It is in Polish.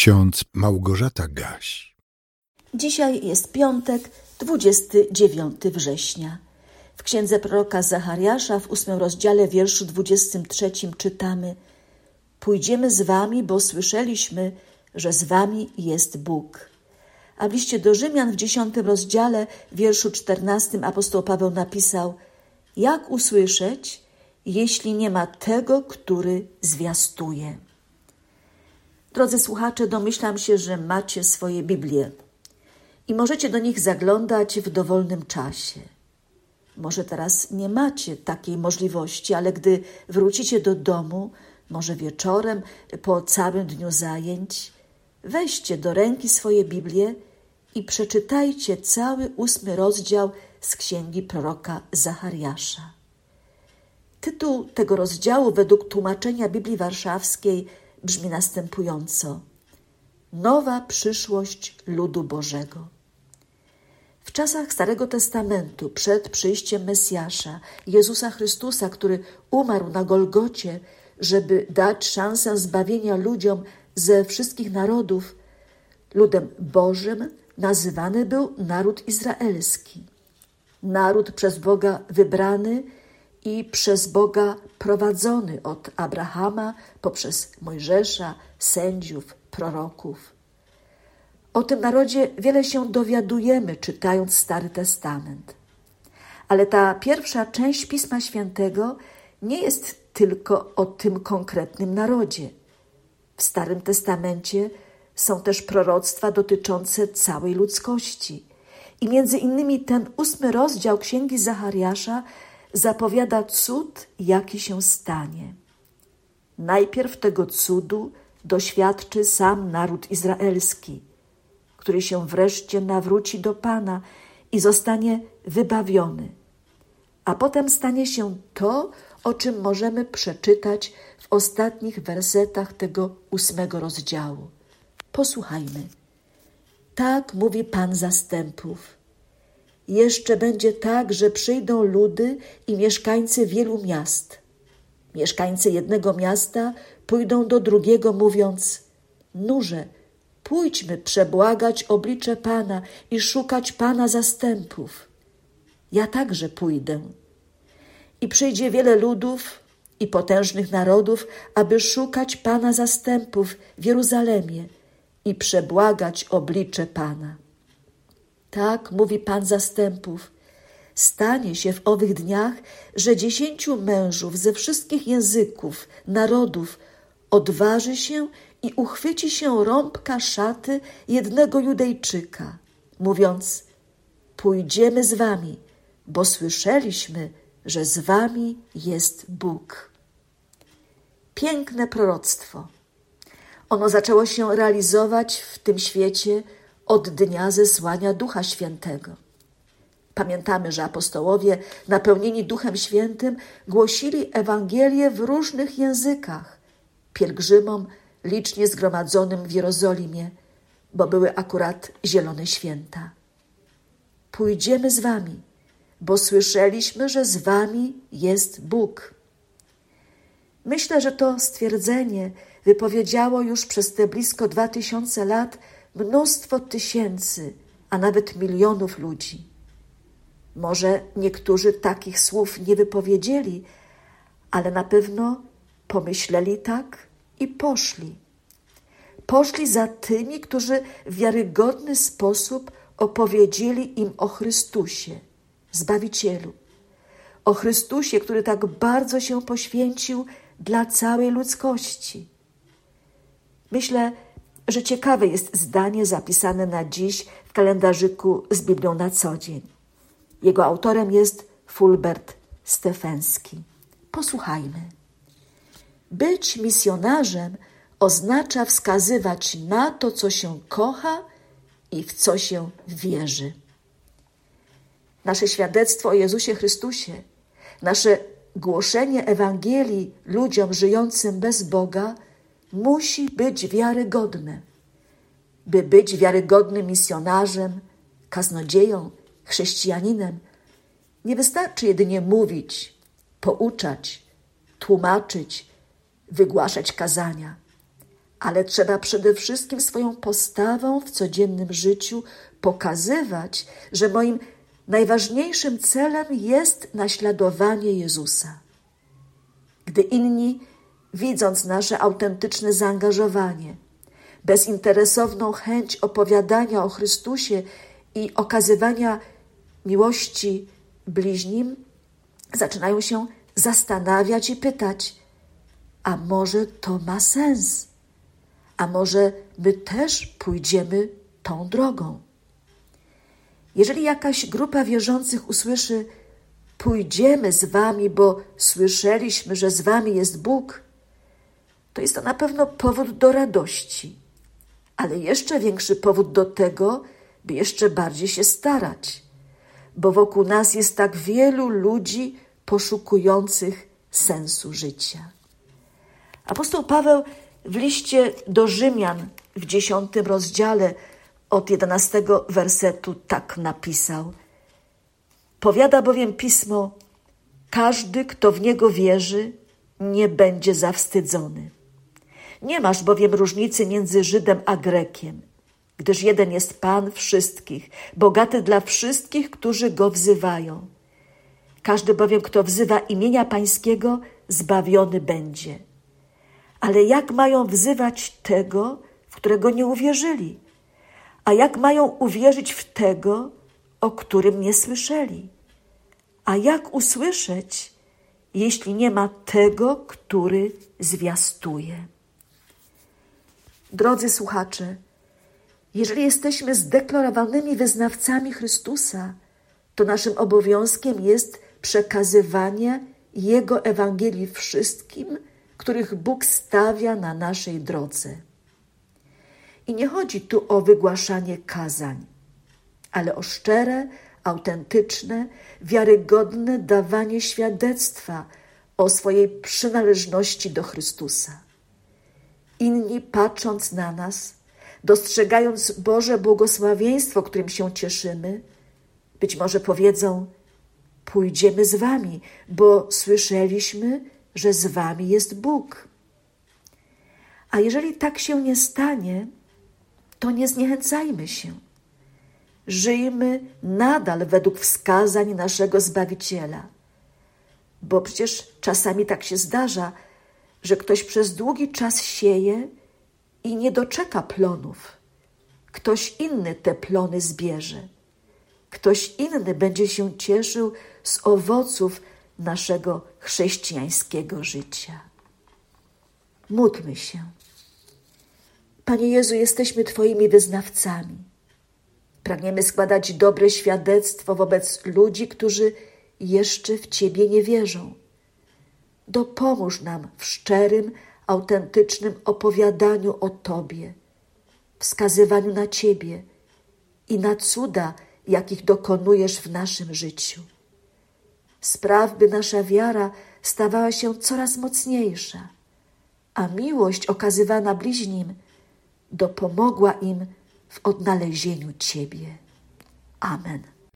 ksiądz Małgorzata Gaś. Dzisiaj jest piątek, 29 września. W księdze proroka Zachariasza w ósmym rozdziale wierszu 23 czytamy Pójdziemy z wami, bo słyszeliśmy, że z wami jest Bóg. A w liście do Rzymian w dziesiątym rozdziale, wierszu czternastym apostoł Paweł napisał Jak usłyszeć, jeśli nie ma tego, który zwiastuje? Drodzy słuchacze, domyślam się, że macie swoje Biblie i możecie do nich zaglądać w dowolnym czasie. Może teraz nie macie takiej możliwości, ale gdy wrócicie do domu, może wieczorem, po całym dniu zajęć, weźcie do ręki swoje Biblie i przeczytajcie cały ósmy rozdział z księgi proroka Zachariasza. Tytuł tego rozdziału według tłumaczenia Biblii Warszawskiej brzmi następująco: Nowa przyszłość ludu Bożego. W czasach Starego Testamentu, przed przyjściem Mesjasza, Jezusa Chrystusa, który umarł na Golgocie, żeby dać szansę zbawienia ludziom ze wszystkich narodów, ludem Bożym nazywany był naród izraelski. Naród przez Boga wybrany i przez Boga prowadzony od Abrahama poprzez Mojżesza, sędziów, proroków. O tym narodzie wiele się dowiadujemy, czytając Stary Testament. Ale ta pierwsza część Pisma Świętego nie jest tylko o tym konkretnym narodzie. W Starym Testamencie są też proroctwa dotyczące całej ludzkości. I między innymi ten ósmy rozdział Księgi Zachariasza zapowiada cud, jaki się stanie. Najpierw tego cudu doświadczy sam naród izraelski, który się wreszcie nawróci do Pana i zostanie wybawiony. A potem stanie się to, o czym możemy przeczytać w ostatnich wersetach tego ósmego rozdziału. Posłuchajmy. Tak mówi Pan zastępów. Jeszcze będzie tak, że przyjdą ludy i mieszkańcy wielu miast. Mieszkańcy jednego miasta pójdą do drugiego, mówiąc: Nurze, pójdźmy przebłagać oblicze Pana i szukać Pana zastępów. Ja także pójdę. I przyjdzie wiele ludów i potężnych narodów, aby szukać Pana zastępów w Jeruzalemie i przebłagać oblicze Pana. Tak mówi Pan zastępów. Stanie się w owych dniach, że dziesięciu mężów ze wszystkich języków, narodów odważy się i uchwyci się rąbka szaty jednego Judejczyka, mówiąc: Pójdziemy z wami, bo słyszeliśmy, że z wami jest Bóg. Piękne proroctwo. Ono zaczęło się realizować w tym świecie od dnia zesłania Ducha Świętego. Pamiętamy, że apostołowie, napełnieni Duchem Świętym, głosili Ewangelię w różnych językach pielgrzymom licznie zgromadzonym w Jerozolimie, bo były akurat zielone święta. Pójdziemy z wami, bo słyszeliśmy, że z wami jest Bóg. Myślę, że to stwierdzenie wypowiedziało już przez te blisko dwa tysiące lat mnóstwo tysięcy, a nawet milionów ludzi. Może niektórzy takich słów nie wypowiedzieli, ale na pewno pomyśleli tak i poszli. Poszli za tymi, którzy w wiarygodny sposób opowiedzieli im o Chrystusie, Zbawicielu, o Chrystusie, który tak bardzo się poświęcił dla całej ludzkości. Myślę, że ciekawe jest zdanie zapisane na dziś w kalendarzyku z Biblią na co dzień. Jego autorem jest Fulbert Stefenski. Posłuchajmy. Być misjonarzem oznacza wskazywać na to, co się kocha i w co się wierzy. Nasze świadectwo o Jezusie Chrystusie, nasze głoszenie Ewangelii ludziom żyjącym bez Boga musi być wiarygodne. By być wiarygodnym misjonarzem, kaznodzieją, chrześcijaninem, nie wystarczy jedynie mówić, pouczać, tłumaczyć, wygłaszać kazania, ale trzeba przede wszystkim swoją postawą w codziennym życiu pokazywać, że moim najważniejszym celem jest naśladowanie Jezusa. Gdy inni, widząc nasze autentyczne zaangażowanie, bezinteresowną chęć opowiadania o Chrystusie i okazywania miłości bliźnim, zaczynają się zastanawiać i pytać: A może to ma sens? A może my też pójdziemy tą drogą? Jeżeli jakaś grupa wierzących usłyszy: Pójdziemy z wami, bo słyszeliśmy, że z wami jest Bóg, to jest to na pewno powód do radości, ale jeszcze większy powód do tego, by jeszcze bardziej się starać, bo wokół nas jest tak wielu ludzi poszukujących sensu życia. Apostoł Paweł w liście do Rzymian w dziesiątym rozdziale od jedenastego wersetu tak napisał. Powiada bowiem pismo: Każdy, kto w niego wierzy, nie będzie zawstydzony. Nie masz bowiem różnicy między Żydem a Grekiem, gdyż jeden jest Pan wszystkich, bogaty dla wszystkich, którzy go wzywają. Każdy bowiem, kto wzywa imienia Pańskiego, zbawiony będzie. Ale jak mają wzywać tego, w którego nie uwierzyli? A jak mają uwierzyć w tego, o którym nie słyszeli? A jak usłyszeć, jeśli nie ma tego, który zwiastuje? Drodzy słuchacze, jeżeli jesteśmy zdeklarowanymi wyznawcami Chrystusa, to naszym obowiązkiem jest przekazywanie Jego Ewangelii wszystkim, których Bóg stawia na naszej drodze. I nie chodzi tu o wygłaszanie kazań, ale o szczere, autentyczne, wiarygodne dawanie świadectwa o swojej przynależności do Chrystusa. Inni, patrząc na nas, dostrzegając Boże błogosławieństwo, którym się cieszymy, być może powiedzą: Pójdziemy z Wami, bo słyszeliśmy, że z Wami jest Bóg. A jeżeli tak się nie stanie, to nie zniechęcajmy się. Żyjmy nadal według wskazań naszego Zbawiciela. Bo przecież czasami tak się zdarza, że ktoś przez długi czas sieje i nie doczeka plonów. Ktoś inny te plony zbierze. Ktoś inny będzie się cieszył z owoców naszego chrześcijańskiego życia. Módlmy się. Panie Jezu, jesteśmy Twoimi wyznawcami. Pragniemy składać dobre świadectwo wobec ludzi, którzy jeszcze w Ciebie nie wierzą. Dopomóż nam w szczerym, autentycznym opowiadaniu o Tobie, wskazywaniu na Ciebie i na cuda, jakich dokonujesz w naszym życiu. Spraw, by nasza wiara stawała się coraz mocniejsza, a miłość okazywana bliźnim dopomogła im w odnalezieniu Ciebie. Amen.